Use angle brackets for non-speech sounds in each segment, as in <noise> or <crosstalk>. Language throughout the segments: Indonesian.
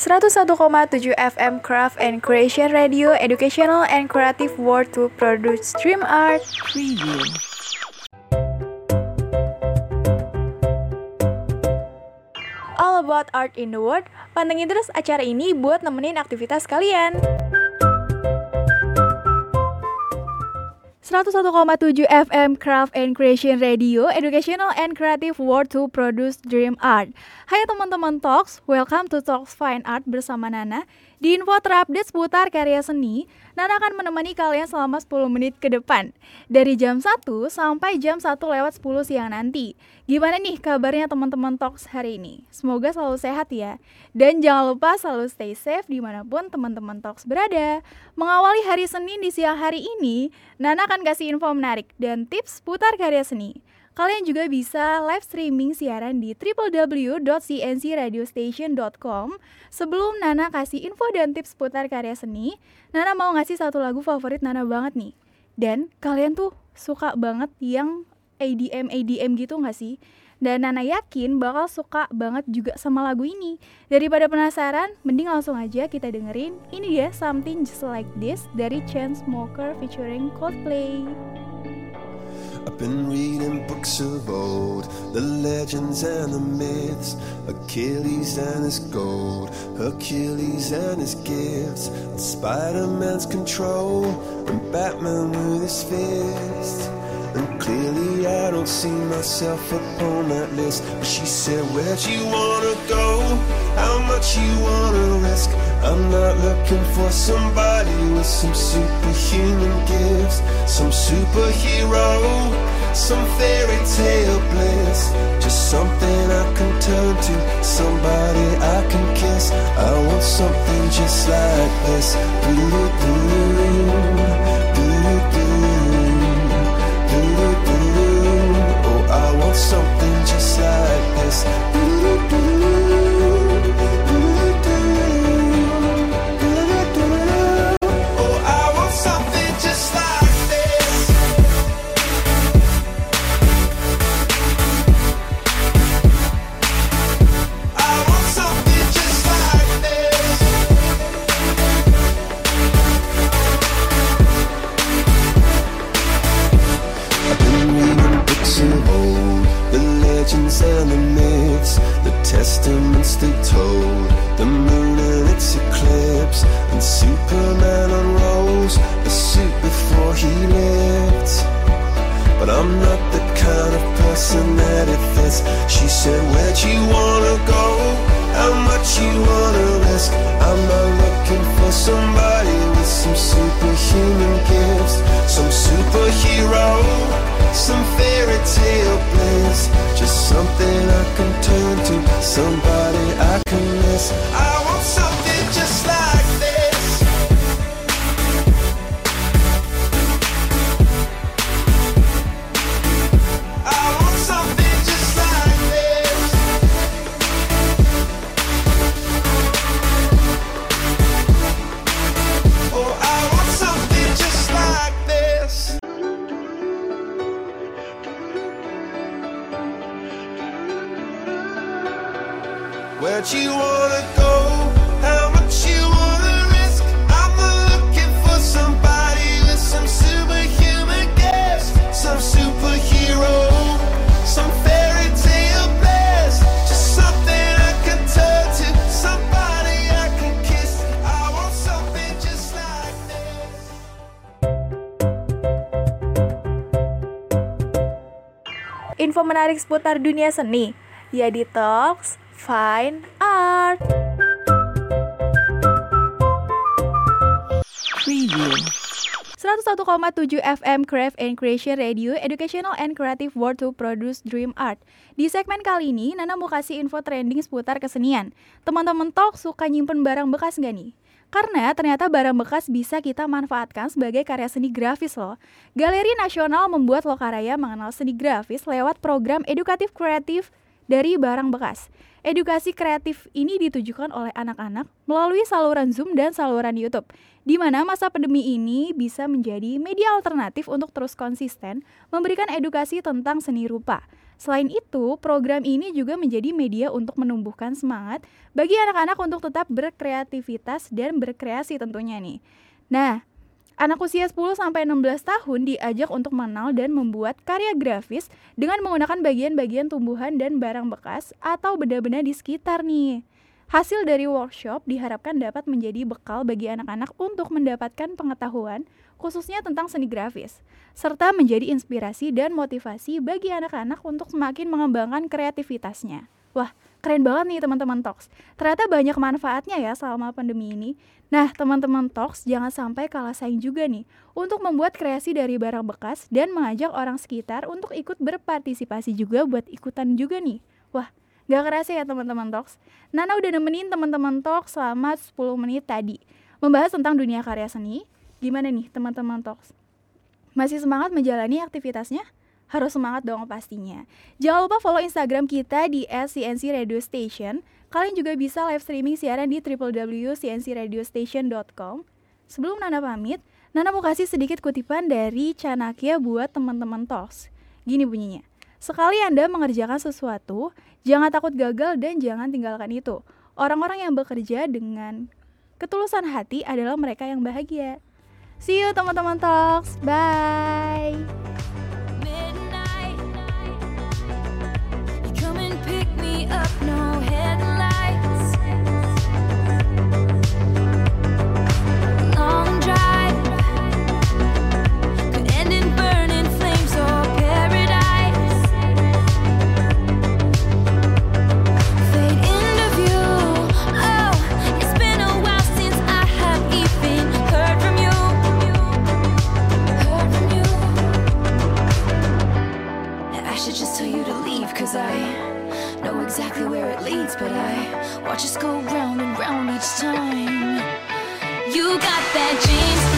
101,7 FM Craft and Creation Radio Educational and Creative World to produce stream art Preview. All about art in the world Pantengin terus acara ini buat nemenin aktivitas kalian 101,7 FM Craft and Creation Radio Educational and Creative World to produce dream art. Hai teman-teman Talks, welcome to Talks Fine Art bersama Nana Di info terupdate seputar karya seni, Nana akan menemani kalian selama 10 menit ke depan. Dari jam 1 sampai jam 1 lewat 10 siang nanti. Gimana nih kabarnya teman-teman Talks hari ini? Semoga selalu sehat ya. Dan jangan lupa selalu stay safe di mana pun teman-teman Talks berada. Mengawali hari Senin di siang hari ini, Nana akan kasih info menarik dan tips seputar karya seni Kalian juga bisa live streaming siaran di www.cncradiostation.com. Sebelum Nana kasih info dan tips seputar karya seni, Nana mau ngasih satu lagu favorit Nana banget nih. Dan kalian tuh suka banget yang ADM ADM gitu nggak sih? Dan Nana yakin bakal suka banget juga sama lagu ini. Daripada penasaran, mending langsung aja kita dengerin. Ini dia Something Just Like This dari Chainsmoker featuring Coldplay. I've been reading books of old, the legends and the myths, Achilles and his gold, Hercules and his gifts, Spider Man's control, and Batman with his fist. And clearly, I don't see myself upon that list. But she said, Where'd you go? Much you wanna risk? I'm not looking for somebody with some superhuman gifts, some superhero, some fairy tale bliss. Just something I can turn to, somebody I can kiss. I want something just like this. Doo-doo-doo, doo-doo-doo, testaments they told, the moon and its eclipse, and Superman unrolls the suit before he lived. But I'm not the kind of person that it fits. She said, Where'd you wanna go? How much you wanna risk? I'm not looking Info menarik seputar dunia seni, ya di Talks Fine Art. Preview. 101,7 FM Craft and Creation Radio Educational and Creative World to produce dream art. Di segmen kali ini, Nana mau kasih info trending seputar kesenian. Teman-teman talk suka nyimpen barang bekas nggak nih? Karena ternyata barang bekas bisa kita manfaatkan sebagai karya seni grafis loh. Galeri Nasional membuat Lokaraya mengenal seni grafis lewat program edukatif kreatif dari barang bekas. Edukasi kreatif ini ditujukan oleh anak-anak melalui saluran Zoom dan saluran YouTube, di mana masa pandemi ini bisa menjadi media alternatif untuk terus konsisten memberikan edukasi tentang seni rupa. Selain itu, program ini juga menjadi media untuk menumbuhkan semangat bagi anak-anak untuk tetap berkreativitas dan berkreasi tentunya nih. Nah, Anak usia 10 sampai 16 tahun diajak untuk mengenal dan membuat karya grafis dengan menggunakan bagian-bagian tumbuhan dan barang bekas atau benda-benda di sekitar nih. Hasil dari workshop diharapkan dapat menjadi bekal bagi anak-anak untuk mendapatkan pengetahuan khususnya tentang seni grafis, serta menjadi inspirasi dan motivasi bagi anak-anak untuk semakin mengembangkan kreativitasnya. Wah, keren banget nih teman-teman Talks. Ternyata banyak manfaatnya ya selama pandemi ini. Nah, teman-teman Talks jangan sampai kalah saing juga nih untuk membuat kreasi dari barang bekas dan mengajak orang sekitar untuk ikut berpartisipasi juga buat ikutan juga nih. Wah, gak kerasa ya teman-teman Talks. Nana udah nemenin teman-teman Talks selama 10 menit tadi membahas tentang dunia karya seni. Gimana nih teman-teman Talks? Masih semangat menjalani aktivitasnya? Harus semangat dong pastinya. Jangan lupa follow Instagram kita di @cnc Radio Station. Kalian juga bisa live streaming siaran di www.cncradiostation.com. Sebelum Nana pamit, Nana mau kasih sedikit kutipan dari Chanakya buat teman-teman tos. Gini bunyinya. Sekali Anda mengerjakan sesuatu, jangan takut gagal dan jangan tinggalkan itu. Orang-orang yang bekerja dengan ketulusan hati adalah mereka yang bahagia. See you teman-teman Talks. Bye. that jeans.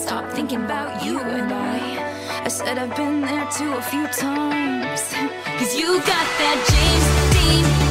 can't stop thinking about you and I. I said I've been there too a few times. <laughs> Cause you got that James Dean.